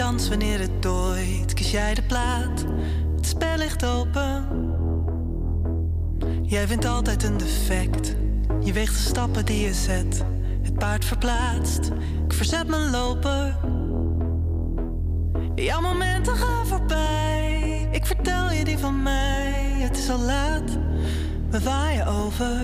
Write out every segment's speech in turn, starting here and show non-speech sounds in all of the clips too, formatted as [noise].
dans wanneer het dooit. Kies jij de plaat, het spel ligt open. Jij vindt altijd een defect. Je weegt de stappen die je zet. Het paard verplaatst. Ik verzet mijn lopen. Jouw momenten gaan voorbij. Ik vertel je die van mij. Het is al laat. We. Waaien over.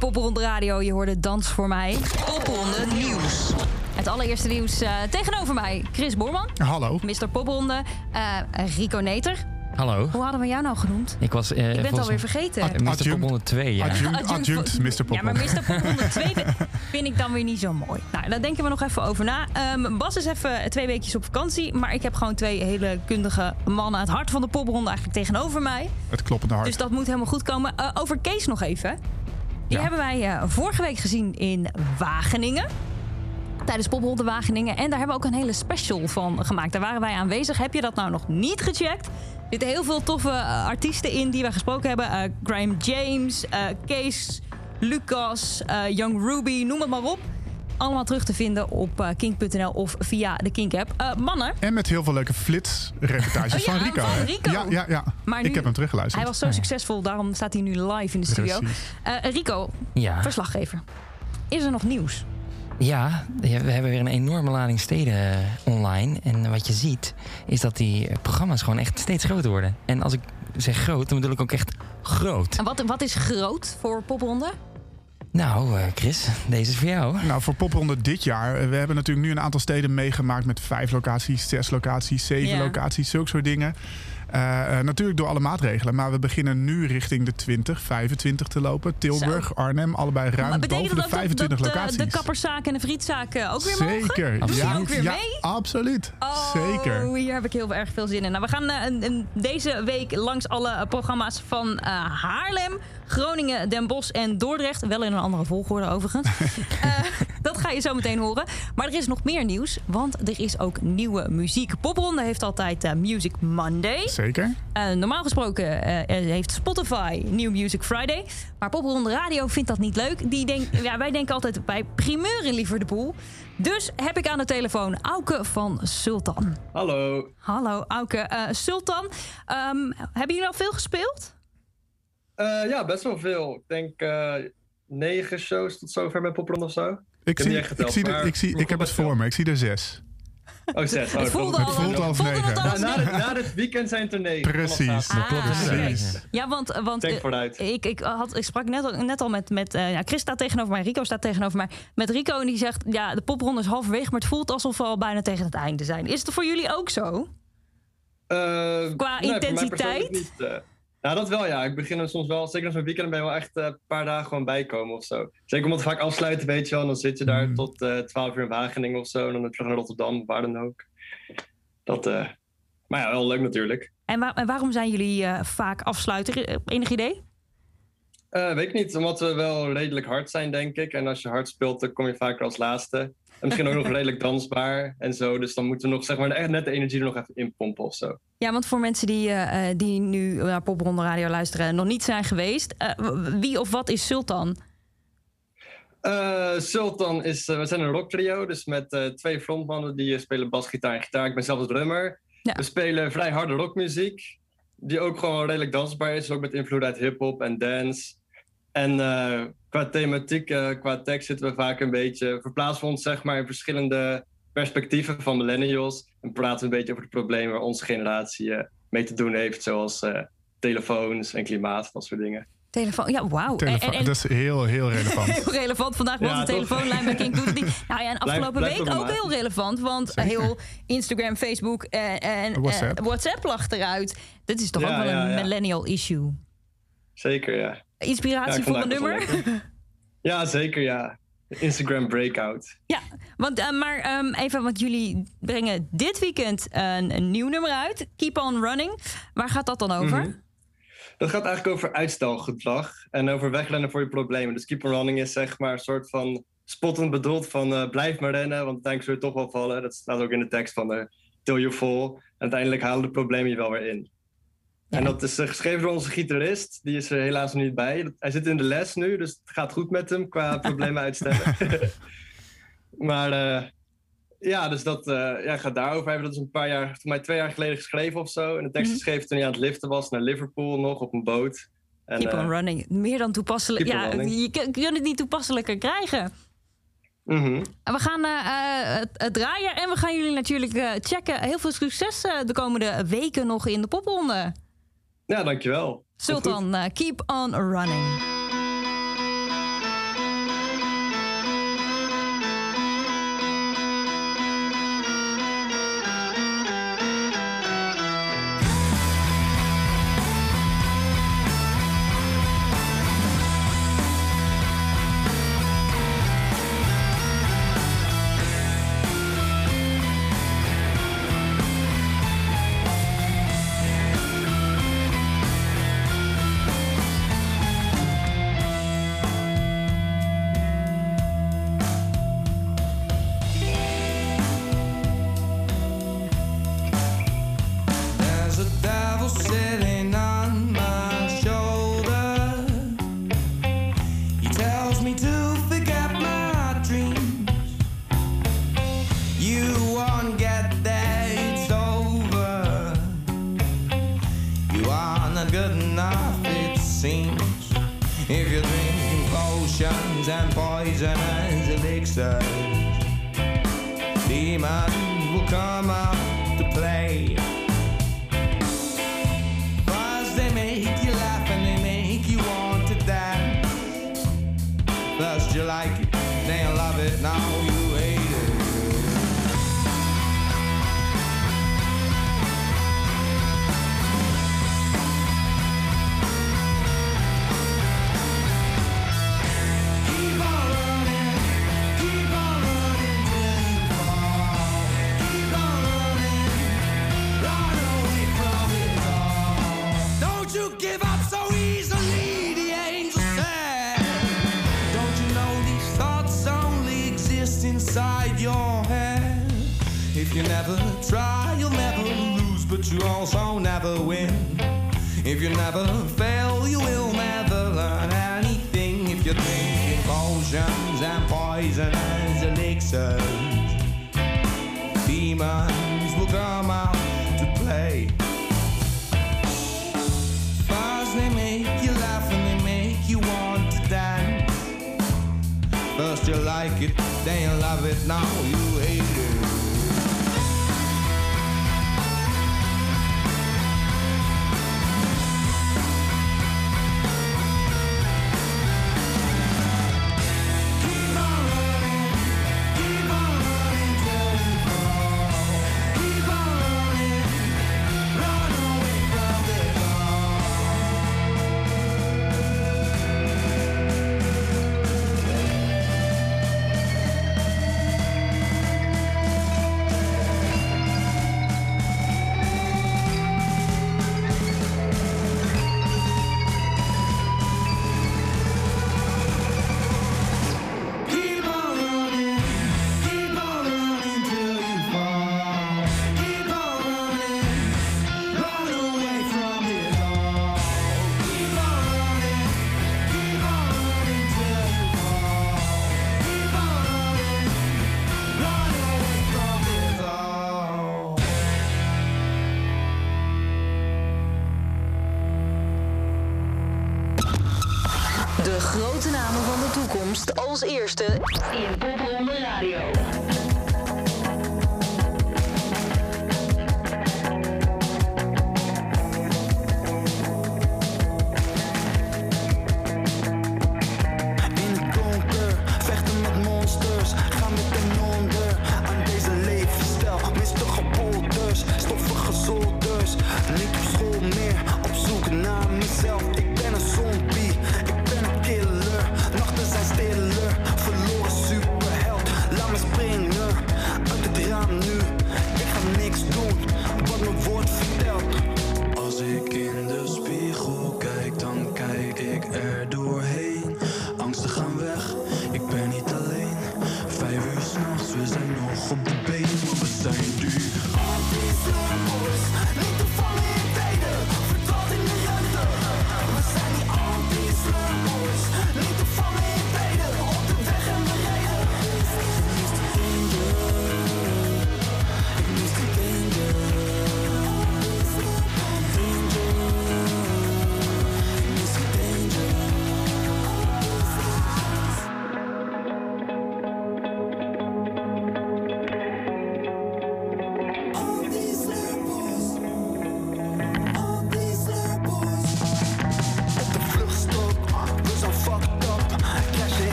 In Popronde Radio. Je hoorde Dans voor mij. Popronde Nieuws. Het allereerste nieuws eh, tegenover mij. Chris Borman, Hallo. Mr. Popronde. eh, Rico Neter. Hallo. Hoe hadden we jou nou genoemd? Ik was. eh, Ik ben het volgens- alweer vergeten. Eh, Mr. Adjunct. Pop 102, ja. Adjunct, Mr. Poppel. Ja, maar Mr. Pop 102 vind ik dan weer niet zo mooi. Nou, daar denken we nog even over na. Ehm, Bas is even twee weekjes op vakantie. Maar ik heb gewoon twee hele kundige mannen... het hart van de popronde eigenlijk tegenover mij. Het kloppende hart. Dus dat moet helemaal goed komen. Eh, over Kees nog even. Die Ja. hebben wij eh, vorige week gezien in Wageningen. Tijdens Popronde Wageningen. En daar hebben we ook een hele special van gemaakt. Daar waren wij aanwezig. Heb je dat nou nog niet gecheckt? Er zitten heel veel toffe eh, artiesten in die wij gesproken hebben. Eh, Graham James, eh, Kees, Lucas, Young Ruby, noem het maar op. Allemaal terug te vinden op eh, kink.nl of via de Kink-app. Eh, mannen, En met heel veel leuke flitsreportages Oh ja, van Rico. van hè? Rico. Ja, ja, ja. Maar ik heb hem teruggeluisterd. hij was zo succesvol. Daarom staat hij nu live in de studio. Eh, Rico, Ja. verslaggever. Is er nog nieuws? Ja, we hebben weer een enorme lading steden online. En wat je ziet, is dat die programma's gewoon echt steeds groter worden. En als ik zeg groot, dan bedoel ik ook echt groot. En wat, wat is groot voor popronde? Nou, eh, Chris, deze is voor jou. Nou, voor Popronde dit jaar. eh, We hebben natuurlijk nu een aantal steden meegemaakt met vijf locaties, zes locaties, zeven Ja. locaties, zulke soort dingen. Eh, eh, natuurlijk door alle maatregelen, maar we beginnen nu richting de 20, 25 te lopen. Tilburg, Arnhem, allebei ruim Maar boven de ook 25 dat, dat, locaties. eh, de kapperszaak en de frietzaak ook weer mogen? Zeker. Die ja, ook weer ja, mee? absoluut. Oh, Zeker. hier heb ik heel erg veel zin in. Nou, we gaan eh, deze week langs alle programma's van eh, Haarlem, Groningen, Den Bosch en Dordrecht. Wel in een andere volgorde overigens. [laughs] Eh, dat ga je zo meteen horen. Maar er is nog meer nieuws, want er is ook nieuwe muziek. Popronde heeft altijd eh, Music Monday. Zeker. Uh, normaal gesproken uh, heeft Spotify New Music Friday. Maar Popronde Radio vindt dat niet leuk. Die denk, [laughs] ja, wij denken altijd bij primeur in Liever de Poel. Dus heb ik aan de telefoon Auke van Sultan. Hallo. Hallo Auke. Uh, Sultan, um, hebben jullie al veel gespeeld? Ja, best wel veel. Ik denk negen shows tot zover met Popronde of zo. Ik, zie, geteld, ik, zie de, ik, zie, ik heb het voor me. Ik zie er zes. Oh, zes. Oh, het voelt al, het voelt als negen. Na, na, na, het weekend zijn het er negen. Precies. Ah, precies. Ja, want, want vooruit. ik, ik, had, ik sprak net al, net al met, met uh, ja, Chris staat tegenover mij, Rico staat tegenover mij. Met Rico en die zegt, ja, de popronde is halverwege, maar het voelt alsof we al bijna tegen het einde zijn. Is het voor jullie ook zo? Uh, Qua nee, intensiteit? Ja, dat wel ja. Ik begin er soms wel, zeker als mijn weekend ben je wel echt een paar dagen gewoon bijkomen of zo. Zeker omdat het vaak afsluiten, weet je wel. En dan zit je daar Mm. tot uh, 12 uur in Wageningen of zo. En dan terug naar Rotterdam, waar dan ook. Dat, uh, maar ja, wel leuk natuurlijk. En, waar, en waarom zijn jullie vaak afsluiten? Enig idee? Weet ik niet, omdat we wel redelijk hard zijn, denk ik. En als je hard speelt, dan kom je vaker als laatste. En misschien ook nog [laughs] redelijk dansbaar en zo. Dus dan moeten we nog zeg maar, echt net de energie er nog even inpompen of zo. Ja, want voor mensen die, uh, die nu naar Popronde Radio luisteren en nog niet zijn geweest, uh, wie of wat is Sultan? Uh, Sultan is, we zijn een rocktrio, dus met twee frontmannen die spelen bas, gitaar en gitaar. Ik ben zelf drummer. Ja. We spelen vrij harde rockmuziek, die ook gewoon redelijk dansbaar is. Ook met invloed uit hip-hop en dance. En uh, qua thematiek, uh, qua tekst zitten we vaak een beetje... verplaatsen we ons zeg maar in verschillende perspectieven van millennials. En praten we een beetje over de problemen waar onze generatie uh, mee te doen heeft. Zoals telefoons en klimaat, dat soort dingen. Telefoon, ja, wauw. Telefo en, en, dat is heel, heel relevant. [laughs] heel relevant. Vandaag was ja, de telefoonlijn bij King doet niet. Nou ja, en afgelopen blijf, blijf week ook heel relevant. Want Zeker. heel Instagram, Facebook en, en WhatsApp. WhatsApp lag eruit. Dit is toch ja, ook wel een ja, millennial issue. Zeker, ja. Inspiratie voor een nummer? ja, zeker, ja. Instagram breakout. Ja, want, uh, maar um, even, want jullie brengen dit weekend een, een, nieuw nummer uit. Keep on Running. Waar gaat dat dan over? Mm -hmm. Dat gaat eigenlijk over uitstelgedrag en over wegrennen voor je problemen. Dus Keep on Running is zeg maar een soort van spottend bedoeld van uh, blijf maar rennen, want uiteindelijk zul je toch wel vallen. Dat staat ook in de tekst van uh, till you fall. En uiteindelijk halen de problemen je wel weer in. En dat is uh, geschreven door onze gitarist. Die is er helaas niet bij. Hij zit in de les nu, dus het gaat goed met hem qua [laughs] problemen uitstellen. [laughs] maar uh, ja, dus dat uh, ja, gaat daarover hebben. Dat is een paar jaar, voor mij twee jaar geleden geschreven of zo. En de tekst geschreven toen hij aan het liften was naar Liverpool nog op een boot. En, Keep on running. Meer dan toepasselijk. Ja, je kunt het niet toepasselijker krijgen. Mm -hmm. We gaan uh, het, draaien en we gaan jullie natuurlijk checken. Heel veel succes de komende weken nog in de popronde. Ja, dankjewel. Sultan, uh, keep on running. If you're drinking potions and poisonous elixirs If you never fail, you will never learn anything. If you drink potions and poisonous elixirs, demons will come out to play. First they make you laugh and they make you want to dance. First you like it, then you love it, now you Hälfte.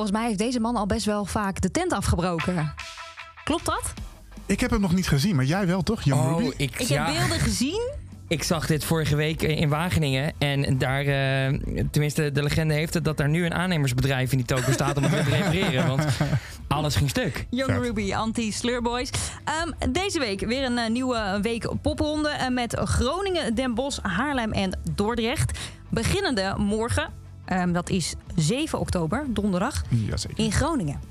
Volgens mij heeft deze man al best wel vaak de tent afgebroken. Klopt dat? Ik heb hem nog niet gezien, maar jij wel toch, Young Ruby? Oh, ik, Ik ja, heb beelden gezien. ik zag dit vorige week in Wageningen. En daar, eh, tenminste, de legende heeft het dat daar nu een aannemersbedrijf in die toko staat om het weer te repareren. Want alles ging stuk. Young Vet. Ruby, anti-Slurboys. Ehm, deze week weer een eh, nieuwe week popronde eh, met Groningen, Den Bosch, Haarlem en Dordrecht. Beginnende morgen, ehm, dat is 7 oktober, donderdag, Jazeker. in Groningen.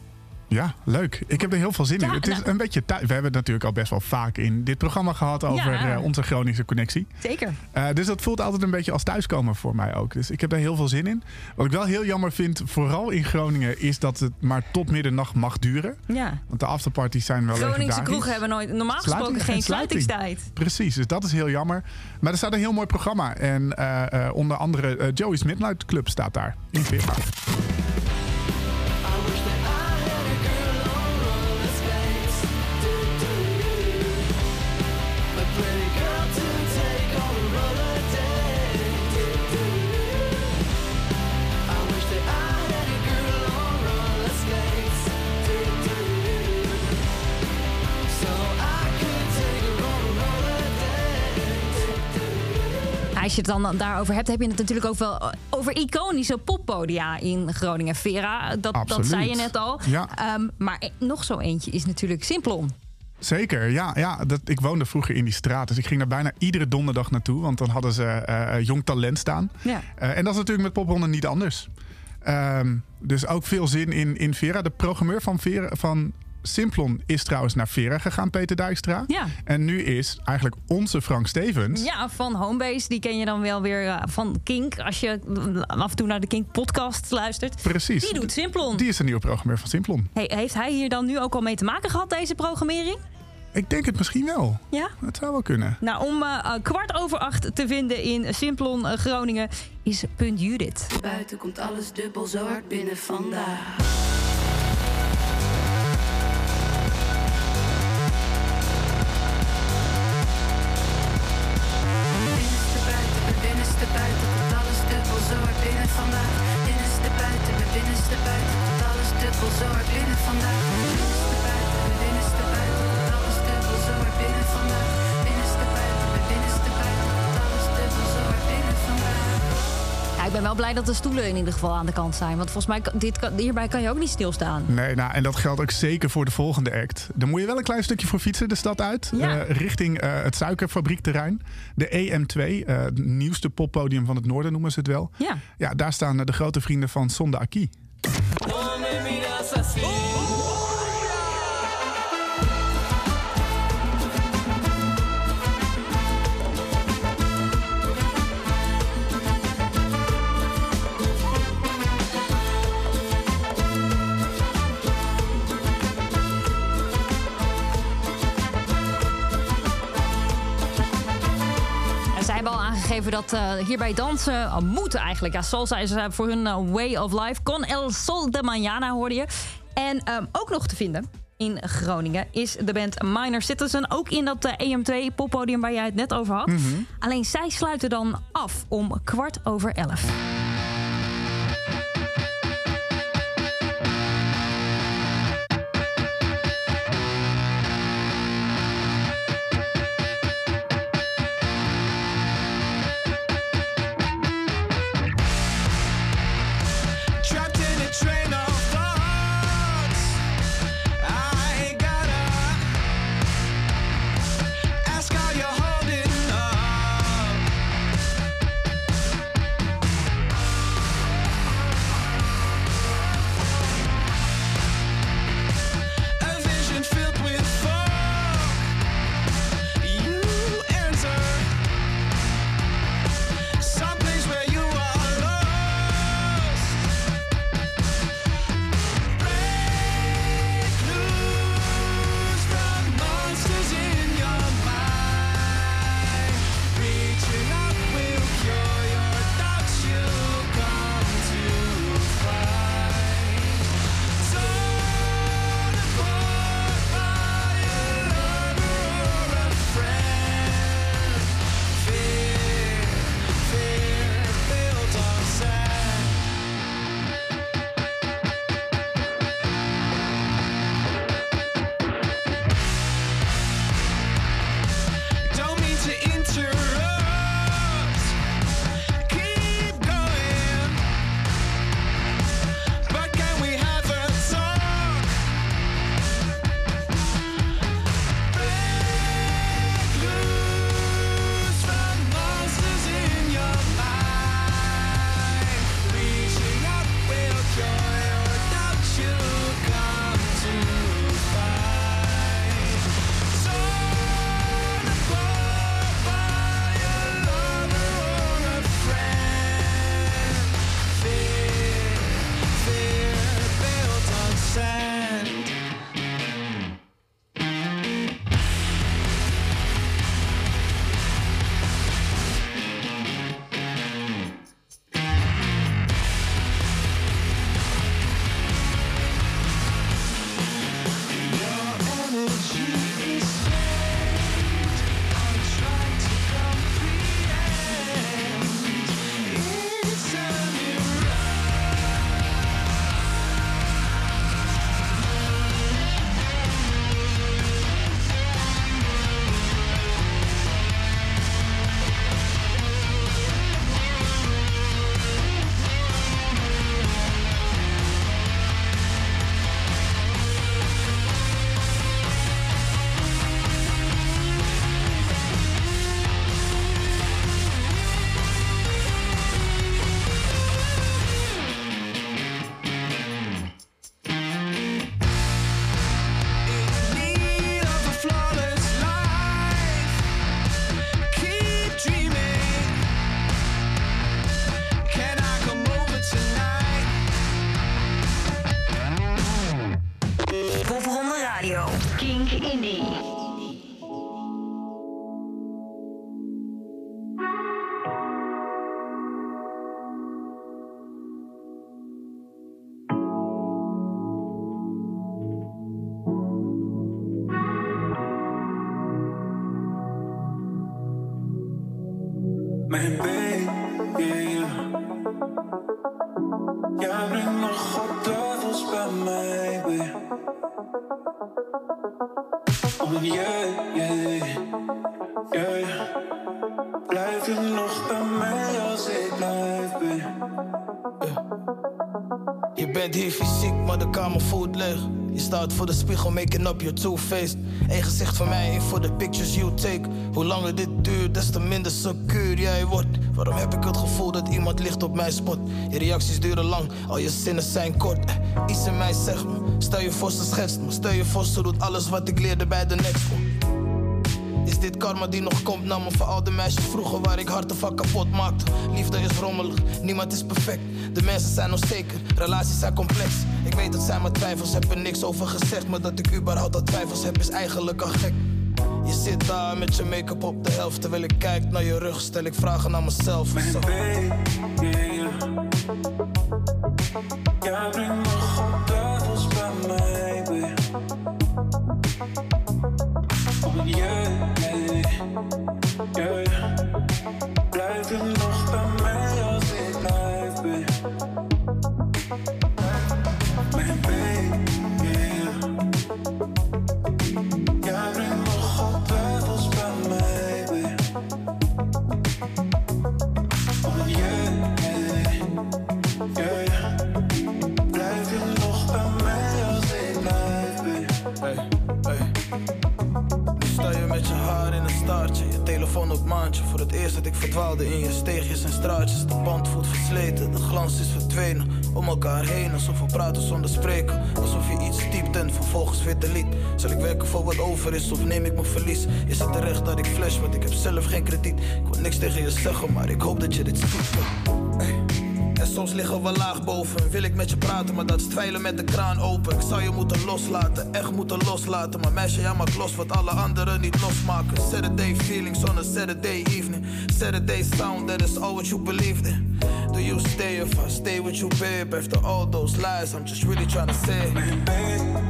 Ja, leuk. Ik heb er heel veel zin in. Het is nou- een beetje tijd. We hebben het natuurlijk al best wel vaak in dit programma gehad over Ja. eh, onze Groningse connectie. Zeker. Eh, dus dat voelt altijd een beetje als thuiskomen voor mij ook. Dus ik heb daar heel veel zin in. Wat ik wel heel jammer vind, vooral in Groningen, is dat het maar tot middernacht mag duren. Ja. Want de afterparties zijn wel Groningse kroegen hebben nooit, normaal gesproken geen geen sluiting. sluitingstijd. Precies, dus dat is heel jammer. Maar er staat een heel mooi programma. En eh, onder andere Joey's Midnight Club staat daar in Veerpad. Als je het dan daarover hebt, heb je het natuurlijk ook wel eh, over iconische poppodia in Groningen. Vera, dat, dat zei je net al. Ja. Ehm, maar e- nog zo eentje is natuurlijk Simplon. Zeker, ja. ja dat, ik woonde vroeger in die straat. Dus ik ging daar bijna iedere donderdag naartoe. Want dan hadden ze eh, eh, jong talent staan. Ja. En dat is natuurlijk met popronde niet anders. Ehm, dus ook veel zin in, in Vera. De programmeur van, Vera, van Simplon is trouwens naar Vera gegaan, Peter Dijkstra. Ja. En nu is eigenlijk onze Frank Stevens. Ja, van Homebase. Die ken je dan wel weer eh, van Kink. Als je af en toe naar de Kink podcast luistert. Precies. Die doet Simplon. Die is de nieuwe programmeur van Simplon. Hey, heeft hij hier dan nu ook al mee te maken gehad, deze programmering? Ik denk het misschien wel. Ja? Het zou wel kunnen. Nou, om eh, eh, kwart over acht te vinden in Simplon Groningen is Punt Judith. Buiten komt alles dubbel zo hard binnen vandaag. Blij dat de stoelen in ieder geval aan de kant zijn. Want volgens mij, kan- dit kan, hierbij kan je ook niet stilstaan. Nee, nou, en dat geldt ook zeker voor de volgende act. Dan moet je wel een klein stukje voor fietsen, de stad uit. Ja. eh, richting eh, het suikerfabriekterrein. De EM2, eh, het nieuwste poppodium van het noorden noemen ze het wel. Ja. Ja, daar staan de grote vrienden van Sonde Aki. En zij hebben al aangegeven dat eh, hierbij dansen uh, moet eigenlijk. Ja, salsa is uh, voor hun way of life. Con el sol de mañana hoorde je. En um, ook nog te vinden in Groningen is de band Minor Citizen. Ook in dat uh, EM2 poppodium waar jij het net over had. Mm -hmm. Alleen zij sluiten dan af om kwart over elf. Kink up your two-faced. Eén gezicht van mij, voor de pictures you take. Hoe langer dit duurt, des te minder secuur jij wordt. Waarom heb ik het gevoel dat iemand ligt op mijn spot? Je reacties duren lang, al je zinnen zijn kort. Eh, Iets in mij zegt me, stel je voor ze schetst me. Stel je voor ze doet alles wat ik leerde bij de next one. Is dit karma die nog komt naar me voor al de meisjes vroeger waar ik harten van kapot maakte? Liefde is rommelig, niemand is perfect. De mensen zijn onzeker, relaties zijn complex. Ik weet dat zijn maar twijfels, heb er niks over gezegd. Maar dat ik überhaupt al twijfels heb is eigenlijk al gek. Je zit daar met je make-up op de helft. Terwijl ik kijk naar je rug, stel ik vragen aan mezelf. Mijn baby, in je steegjes en straatjes. De band voelt versleten, de glans is verdwenen. Om elkaar heen, alsof we praten zonder spreken. Alsof je iets typt en vervolgens weer delete. Zal ik werken voor wat over is of neem ik mijn verlies? Is het terecht dat ik flash, want ik heb zelf geen krediet. Ik wil niks tegen je zeggen, maar ik hoop dat je dit ziet. Soms liggen we laag boven. Wil ik met je praten, maar dat is met de kraan open. Ik zou je moeten loslaten, echt moeten loslaten. Maar meisje, jij maakt los wat alle anderen niet losmaken. Saturday feelings on a Saturday evening. Saturday sound, that is all what you believed in. Do you stay if I stay with you, babe? After all those lies, I'm just really trying to say.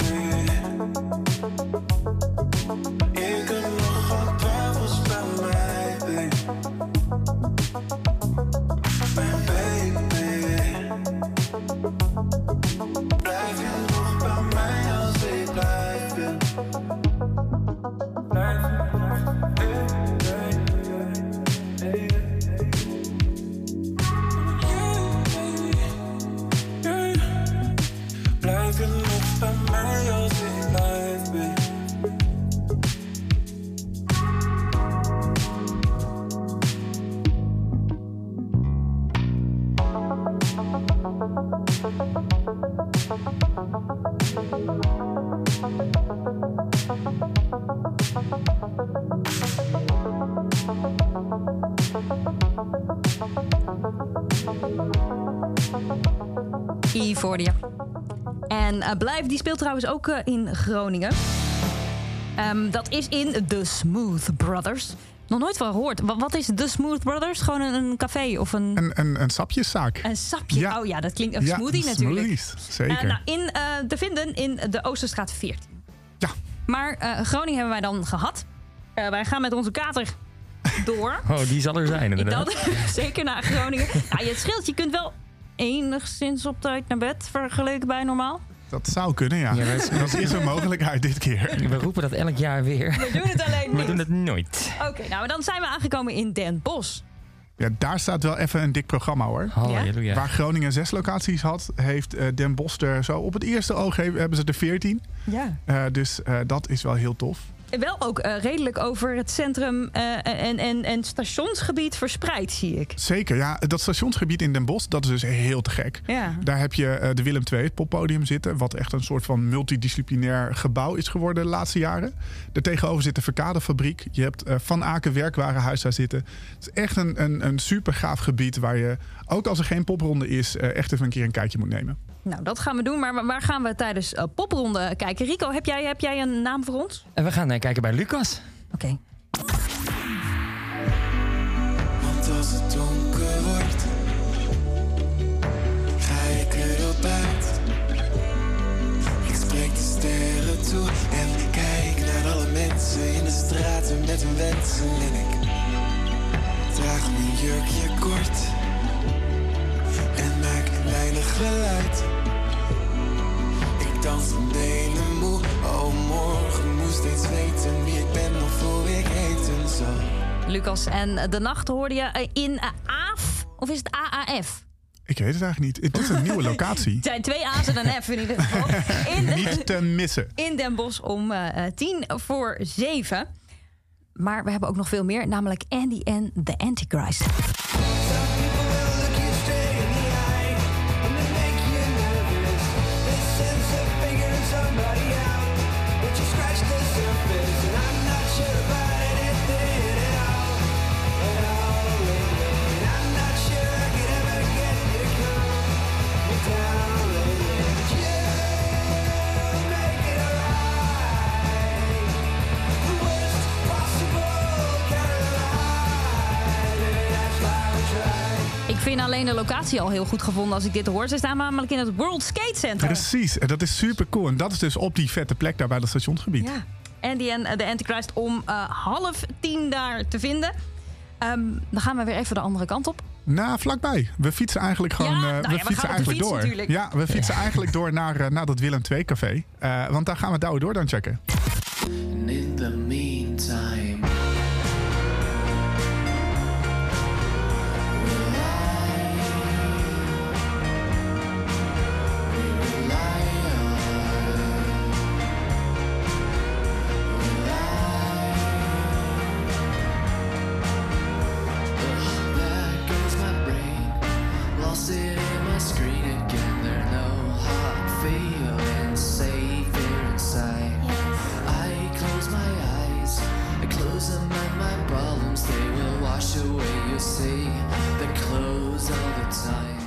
En eh, Blijf, die speelt trouwens ook eh, in Groningen. Ehm, dat is in The Smooth Brothers. Nog nooit van gehoord. Wa- Wat is The Smooth Brothers? Gewoon een, een café of een, Een, een, een sapjeszaak. een sapje? Ja. Oh ja, dat klinkt een Ja, smoothie natuurlijk. smoothies, zeker. Eh, nou, in, eh, te vinden in de Oosterstraat 14. Ja. Maar eh, Groningen hebben wij dan gehad. Eh, wij gaan met onze kater door. [laughs] Oh, die zal er zijn Ik inderdaad. dan, [laughs] zeker naar Groningen. Nou, het scheelt, je kunt wel enigszins op tijd naar bed vergeleken bij normaal. Dat zou kunnen, ja. Ja, dat is- [laughs] dat is een mogelijkheid dit keer. We roepen dat elk jaar weer. We doen het alleen [laughs] We niet. doen het nooit. Oké, nou dan zijn we aangekomen in Den Bosch. Ja, daar staat wel even een dik programma hoor. Halleluja. Waar Groningen zes locaties had, heeft eh, Den Bosch er zo op het eerste oog he- hebben ze er veertien. Ja. Eh, dus eh, dat is wel heel tof. Wel ook eh, redelijk over het centrum eh, en, en, en stationsgebied verspreid, zie ik. Zeker, ja. Dat stationsgebied in Den Bosch, dat is dus heel te gek. Ja. Daar heb je eh, de Willem II, het poppodium zitten. Wat echt een soort van multidisciplinair gebouw is geworden de laatste jaren. Daartegenover zit de Verkadefabriek. Je hebt Van Aken Werkwarenhuis daar zitten. Het is echt een, een, een super gaaf gebied waar je ook als er geen popronde is, eh, echt even een keer een kijkje moet nemen. Nou, dat gaan we doen. Maar waar gaan we tijdens eh, popronde kijken? Rico, heb jij, heb jij een naam voor ons? En we gaan eh, kijken bij Lucas. Oké. Want als het donker wordt, ga ik erop uit. Ik spreek de sterren toe en kijk naar alle mensen in de straten met hun wensen. En ik draag mijn jurkje kort en maak weinig geluid. Ik dans een benen moe, oh morgen moest steeds weten wie ik ben of hoe ik heten zal. Lucas en de nacht hoorde je eh, in eh, AAF. Of is het AAF? Ik weet het eigenlijk niet. Dit is een nieuwe locatie. Het [laughs] zijn twee A's en een F in ieder geval. [laughs] In, Niet te missen. in Den Bosch om eh, eh, tien voor zeven. Maar we hebben ook nog veel meer, namelijk Andy en The Antichrist. Alleen de locatie al heel goed gevonden als ik dit hoor. Ze staan namelijk in het World Skate Center. Precies, en dat is super cool. En dat is dus op die vette plek daar bij dat stationsgebied. Ja. Andy en eh, de Antichrist om eh, half tien daar te vinden. Ehm, dan gaan we weer even de andere kant op. Nou, vlakbij. We fietsen eigenlijk gewoon Ja, eh, nou ja, we we fietsen gaan eigenlijk fiets door. natuurlijk. Ja, we fietsen eigenlijk door naar, eh, naar dat Willem II café. Eh, want daar gaan we Douwe door dan checken.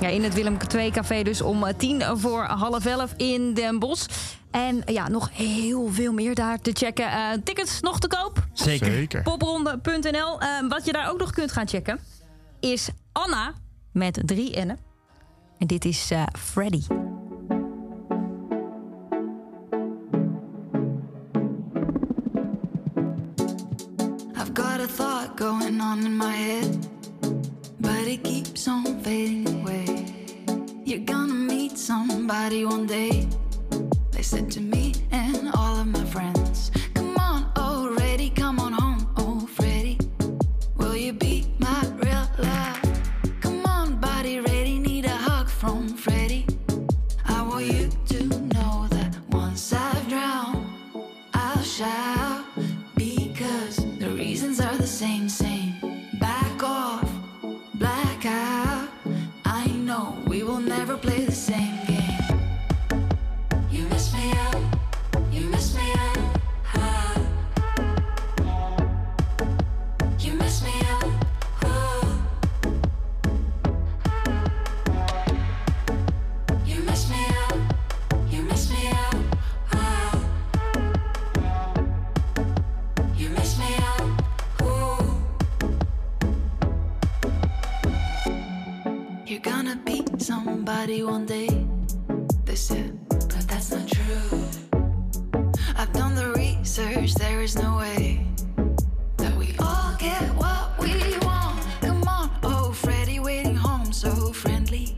Ja, in het Willem II café dus om eh, tien voor half elf in Den Bosch. En ja, nog heel veel meer daar te checken. Eh, tickets nog te koop? Zeker. Zeker. Popronde.nl. Eh, wat je daar ook nog kunt gaan checken is Anna met drie N'en. En dit is eh, Freddy. I've got a thought going on in my head, but it keeps on fading. You're gonna meet somebody one day. They said to me and all of my friends, never play the same game. Somebody one day. They said, but that's not true. I've done the research, there is no way that we all get what we want. Come on, oh Freddy, waiting home so friendly.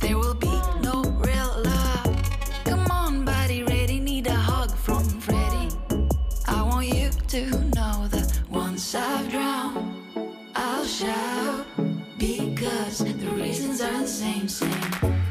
There will be no real love. Come on, body ready, need a hug from Freddy. I want you to know that once I've drowned, I'll shout the reasons are the same, same.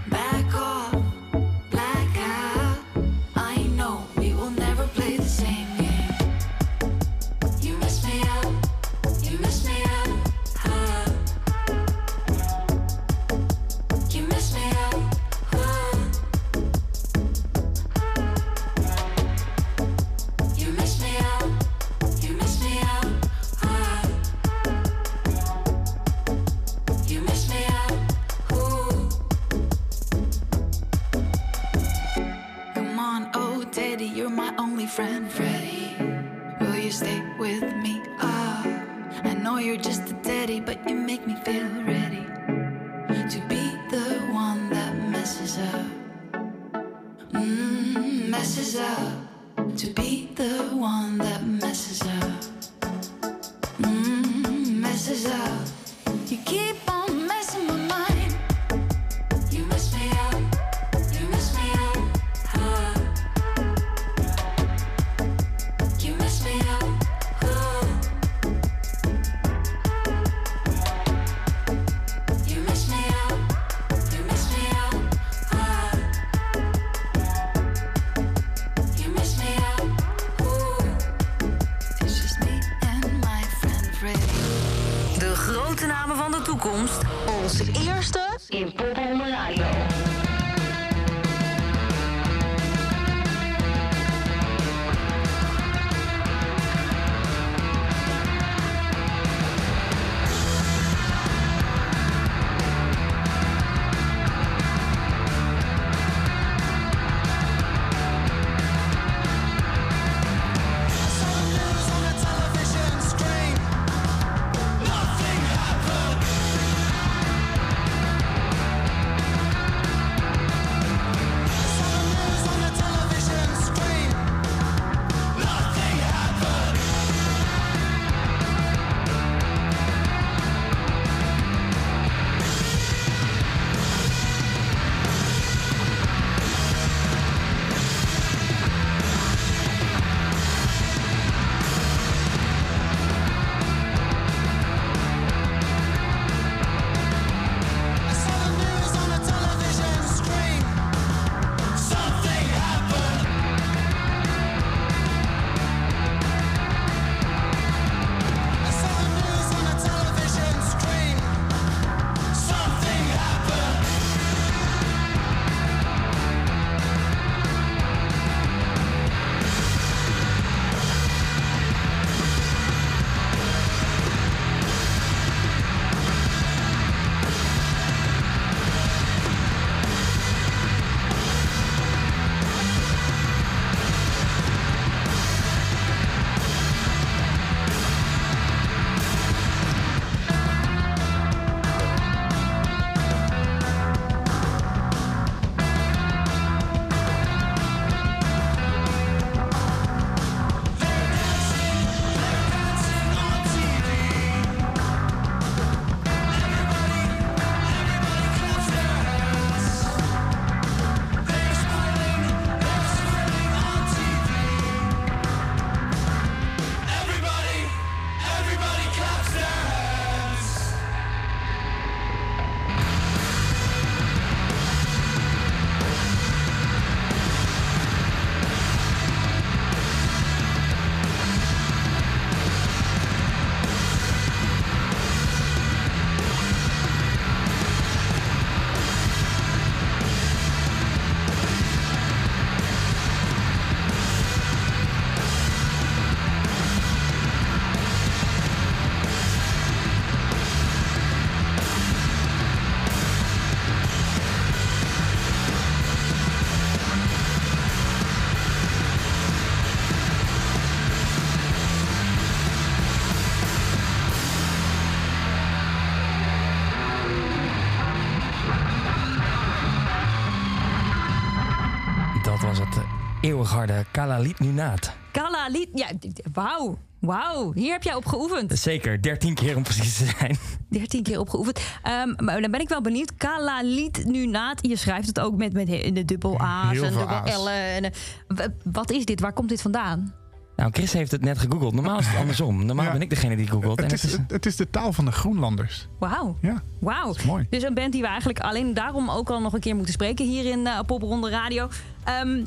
Eeuwigharde Kalalit Nunaat. Kala lied. Ja, wauw. Wauw. Hier heb jij op geoefend. Zeker, 13 keer om precies te zijn. 13 keer op geoefend. Ehm, maar dan ben ik wel benieuwd. Kala lied nu naad. Je schrijft het ook met, met de dubbel A's Heel en dubbel A's. L'en. En, eh, wat is dit? Waar komt dit vandaan? Nou, Chris heeft het net gegoogeld. Normaal is het andersom. Normaal Ja. ben ik degene die googelt. En Het het is, is, het, het is de taal van de Groenlanders. Wauw. Ja, Wauw. mooi. Dus een band die we eigenlijk alleen daarom ook al nog een keer moeten spreken hier in eh Popronde Radio. Ehm,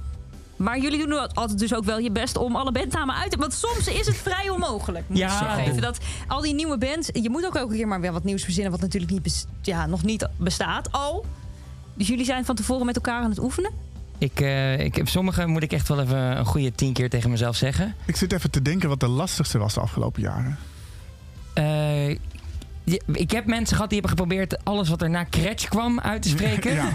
maar jullie doen al- altijd dus ook wel je best om alle bandnamen uit te... Want soms is het vrij onmogelijk. Moet Ja. Dat al die nieuwe bands... Je moet ook elke keer maar weer wat nieuws verzinnen... wat natuurlijk niet ja, nog niet bestaat al. Dus jullie zijn van tevoren met elkaar aan het oefenen? ik, eh, ik heb sommige moet ik echt wel even een goede tien keer tegen mezelf zeggen. Ik zit even te denken wat de lastigste was de afgelopen jaren. Ik heb mensen gehad die hebben geprobeerd alles wat er na Kretsch kwam uit te spreken. [laughs] Ja,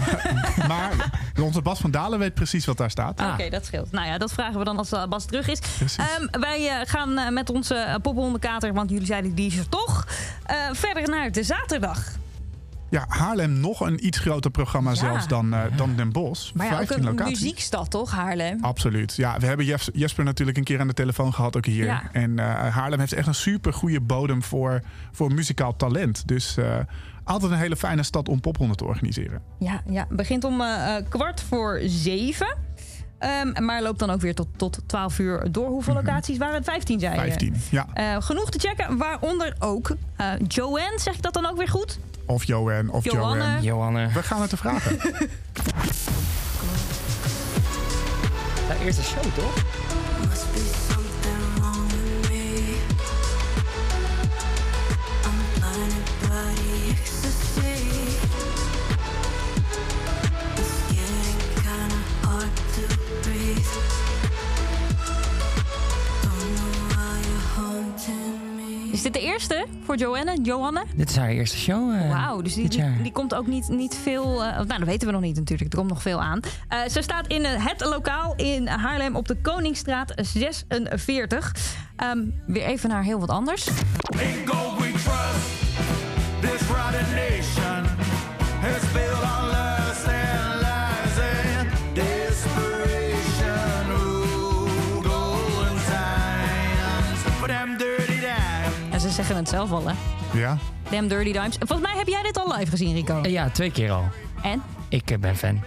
maar onze Bas van Dalen weet precies wat daar staat. Ah. Oké, dat scheelt. Nou ja, dat vragen we dan als eh, Bas terug is. Ehm, wij eh, gaan eh, met onze poppenhondenkater, want jullie zeiden die is er toch, eh, verder naar de zaterdag. Ja, Haarlem nog een iets groter programma Ja. zelfs dan, eh, dan Den Bosch. Maar ja, ook 15 een locaties. muziekstad toch, Haarlem? Absoluut. Ja, we hebben Jes- Jesper natuurlijk een keer aan de telefoon gehad, ook hier. Ja. En eh, Haarlem heeft echt een super goede bodem voor, voor muzikaal talent. Dus eh, altijd een hele fijne stad om pophonden te organiseren. Ja, ja. begint om kwart voor zeven. Ehm, maar loopt dan ook weer tot, tot 12 uur door. Hoeveel locaties waren het? 15, zei je? 15, ja. Eh, genoeg te checken, waaronder ook eh, Joanne, zeg ik dat dan ook weer goed? Of Joanne, of. Joanne. Johanne. We gaan het te vragen. [laughs] De eerste show, toch? Dit de eerste voor Joanne? Johanne? Dit is haar eerste show. eh, Wauw, dus die, dit die, jaar. die komt ook niet, niet veel... eh, nou, dat weten we nog niet natuurlijk. Er komt nog veel aan. Eh, ze staat in het lokaal in Haarlem op de Koningsstraat 46. Ehm, weer even naar heel wat anders. In God we trust. This rotten nation zeggen het zelf al, hè? ja. Damn Dirty Dimes. Volgens mij heb jij dit al live gezien, Rico. Ja, twee keer al. En? Ik eh, ben fan.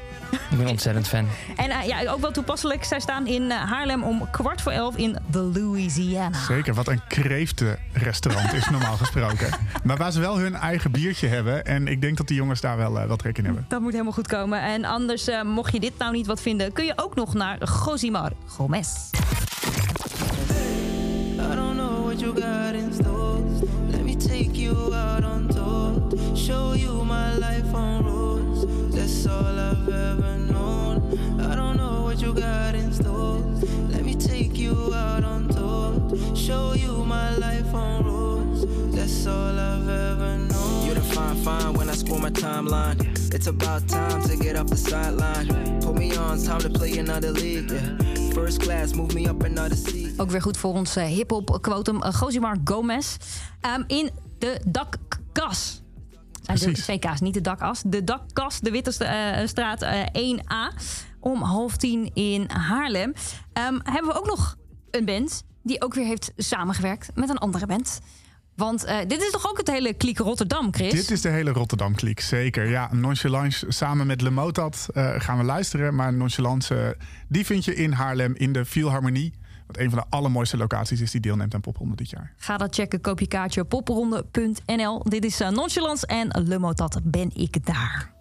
Ik ben ontzettend fan. [laughs] En eh, ja, ook wel toepasselijk. Zij staan in eh, Haarlem om kwart voor elf in The Louisiana. Zeker, wat een kreeftenrestaurant is normaal [laughs] gesproken. Maar waar ze wel hun eigen biertje hebben. En ik denk dat die jongens daar wel, wel trek in hebben. Dat moet helemaal goed komen. En anders, eh, mocht je dit nou niet wat vinden, kun je ook nog naar Josimar Gomez. Got in store. Let me take you out on tour. Show you my life on roads. That's all I've ever known. I don't know what you got in store. Let me take you out on tour. Show you my life on roads. That's all I've ever known. You're the fine, fine when I scroll my timeline. It's about time to get off the sideline. Put me on, time to play another league. Yeah. First class, move me up another seat. Ook weer goed voor ons eh, hip-hop quotum uh, Josimar Gomez. Ehm, in de dakkas. De Precies. twee K's, niet de dakas. De dakkas, de Witte eh, straat eh, 1A. Om half tien in Haarlem. Ehm, hebben we ook nog een band die ook weer heeft samengewerkt met een andere band. Want eh, dit is toch ook het hele kliek Rotterdam, Chris? Dit is de hele Rotterdam-kliek, zeker. Ja, Nonchalance samen met Le Motad eh, gaan we luisteren. Maar Nonchalance, eh, die vind je in Haarlem in de Philharmonie. Wat een van de allermooiste locaties is die deelneemt aan Popronde dit jaar. Ga dat checken, koop je kaartje op popronde.nl. Dit is eh, Nonchalance en Le Motat ben ik daar.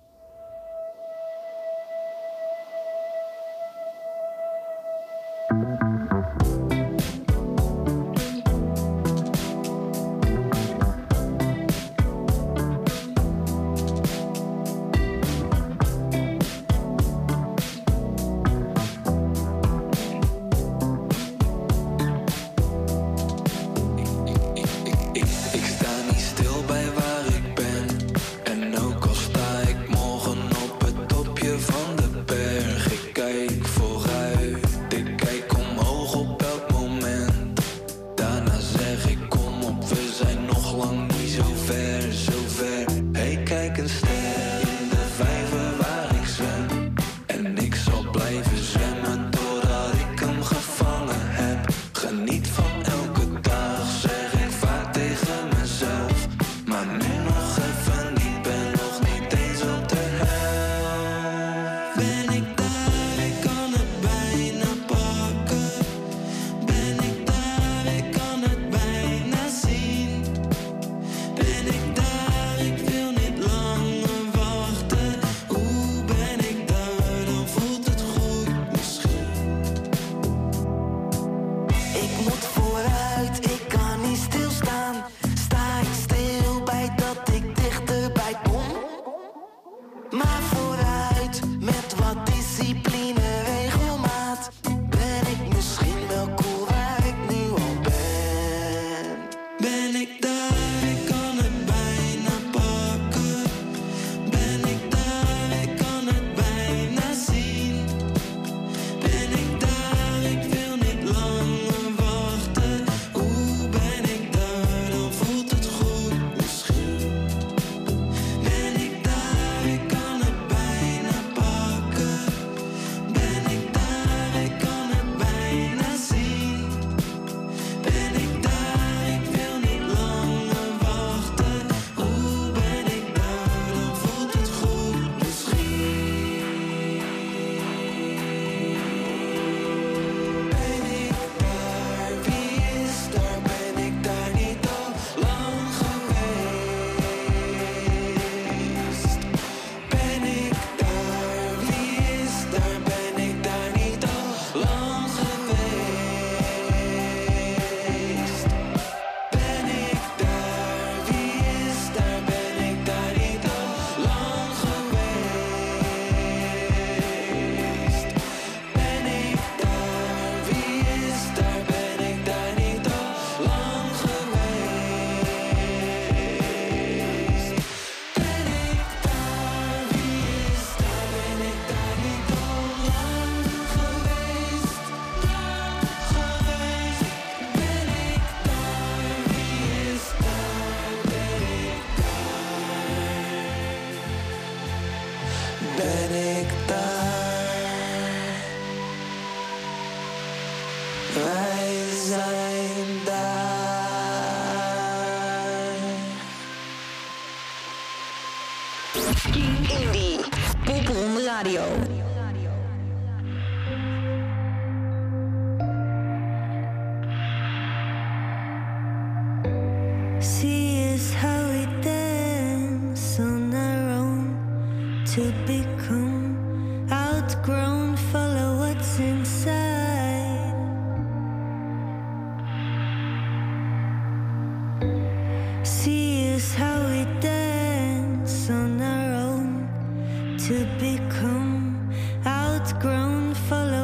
Popronde to become outgrown. Follow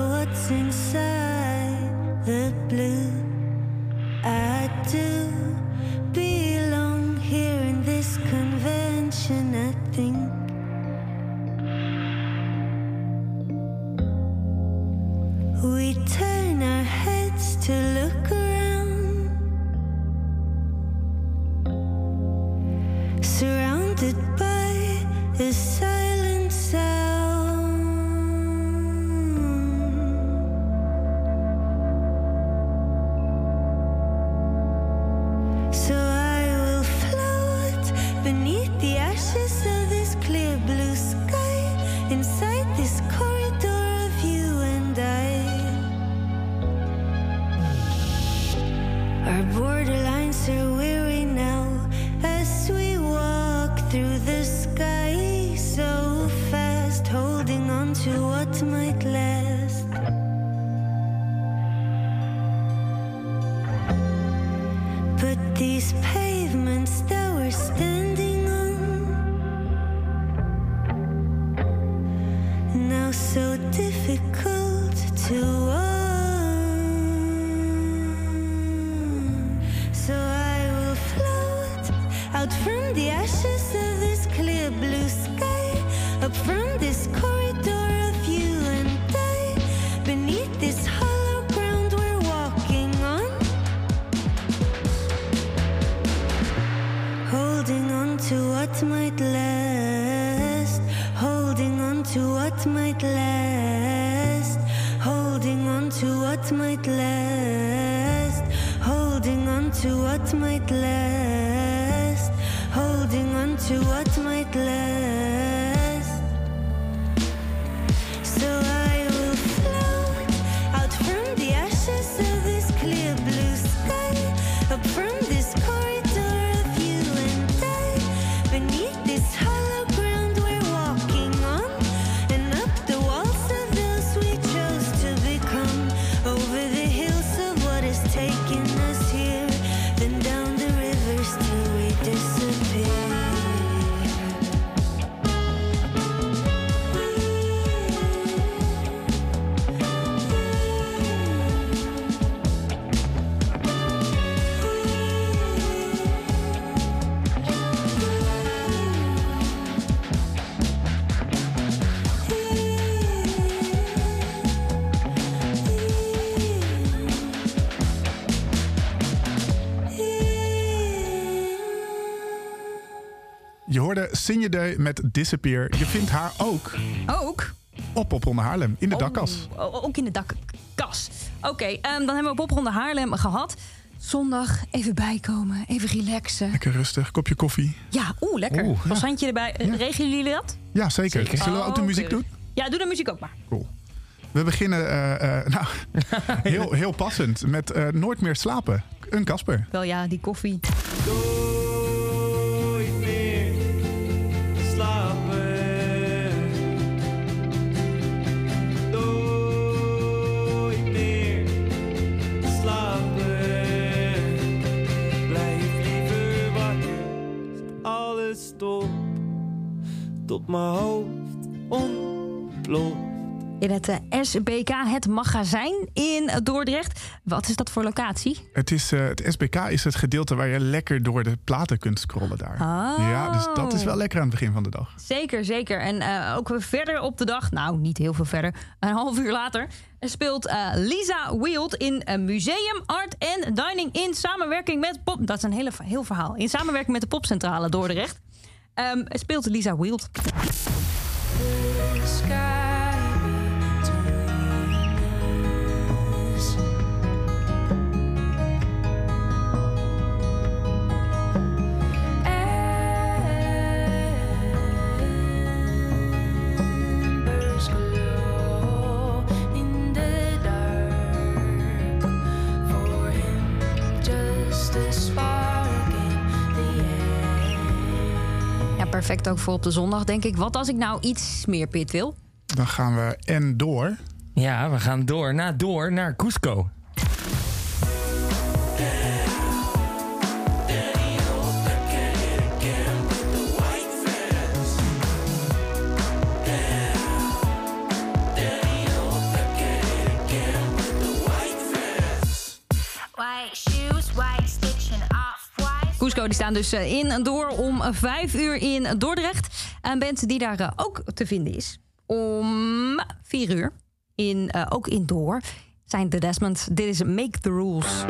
to what might last. Holding on to what might last. Holding on to what might last. Met Disappear. Je vindt haar ook Ook? op Popronde Haarlem in de dakkas. Oh, ook in de dakkas. Oké, ehm, dan hebben we Popronde Haarlem gehad. Zondag even bijkomen, even relaxen. Lekker rustig, kopje koffie. Ja, oeh, lekker. Oeh, ja. Croissantje erbij. Eh, Regelen jullie dat? Ja, zeker. Zeker. Zullen we ook de Oh, muziek doen? Ja, doe de muziek ook maar. Cool. We beginnen eh, eh, [laughs] nou, heel, heel passend met eh, Nooit meer slapen. Een Kasper. Wel ja, die koffie. Tot mijn hoofd ontploft. In het eh, SBK, het magazijn in Dordrecht. Wat is dat voor locatie? Het, is, eh, het SBK is het gedeelte waar je lekker door de platen kunt scrollen daar. Oh. Ja, dus dat is wel lekker aan het begin van de dag. Zeker, zeker. En eh, ook verder op de dag, nou niet heel veel verder, een half uur later, speelt eh, Lisa Wield in een museum Art and Dining in samenwerking met Pop. Dat is een hele, heel verhaal. In samenwerking met de Popcentrale Dordrecht. Ehm, speelt Lisa Wield. ook voor op de zondag, denk ik. Wat als ik nou iets meer pit wil? Dan gaan we en door. Ja, we gaan door. Na door naar Cusco. Die staan dus eh, in en door om vijf uur in Dordrecht. en band die daar eh, ook te vinden is om vier uur, in, eh, ook in door, zijn de Desmonds. Dit is Make the Rules.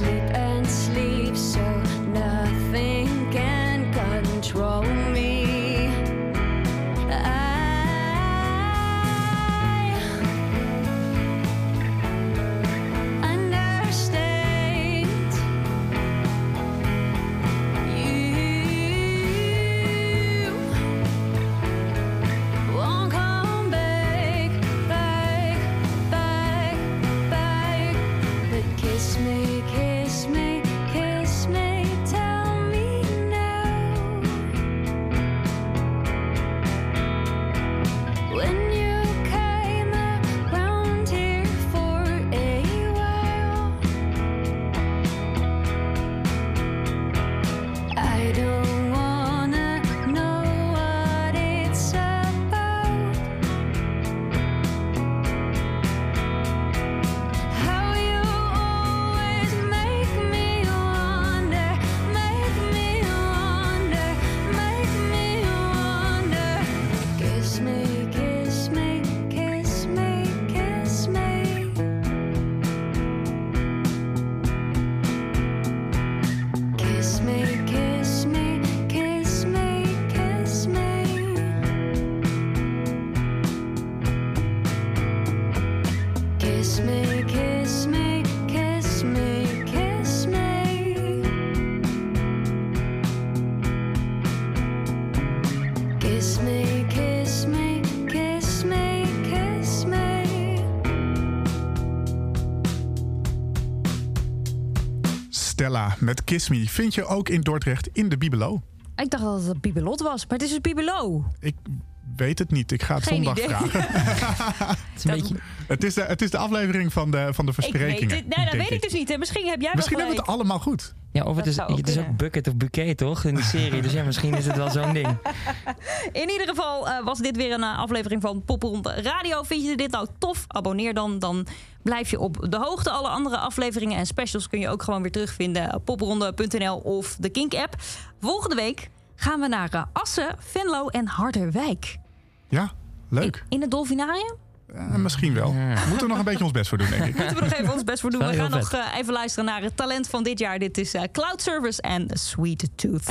sleep Bella met Kiss Me vind je ook in Dordrecht in de Bibelo. Ik dacht dat het Bibelot was, maar het is dus Bibelo. Ik weet het niet. Ik ga het Geen zondag idee. vragen. [laughs] Het is een beetje... Het is, de, het is de aflevering van de, van de Ik weet versprekingen. het, nee, dat weet ik dus niet. hè. Misschien heb jij Misschien wel hebben we het allemaal goed. Ja, of het is, het is ook bucket of bouquet, toch? In die serie. Dus ja, misschien is het wel zo'n ding. [laughs] In ieder geval eh, was dit weer een eh, aflevering van Popronde Radio. Vind je dit nou tof? Abonneer dan. Dan blijf je op de hoogte. Alle andere afleveringen en specials kun je ook gewoon weer terugvinden op popronde.nl of de Kink-app. Volgende week gaan we naar eh, Assen, Venlo en Harderwijk. Ja, leuk. In het Dolfinarium? Eh, misschien wel. Moeten we nog een beetje ons best voor doen, denk ik. Moeten we nog even ons best voor [laughs] doen. We gaan nog eh, even luisteren naar het talent van dit jaar. Dit is eh, Cloud Service en Sweet Tooth.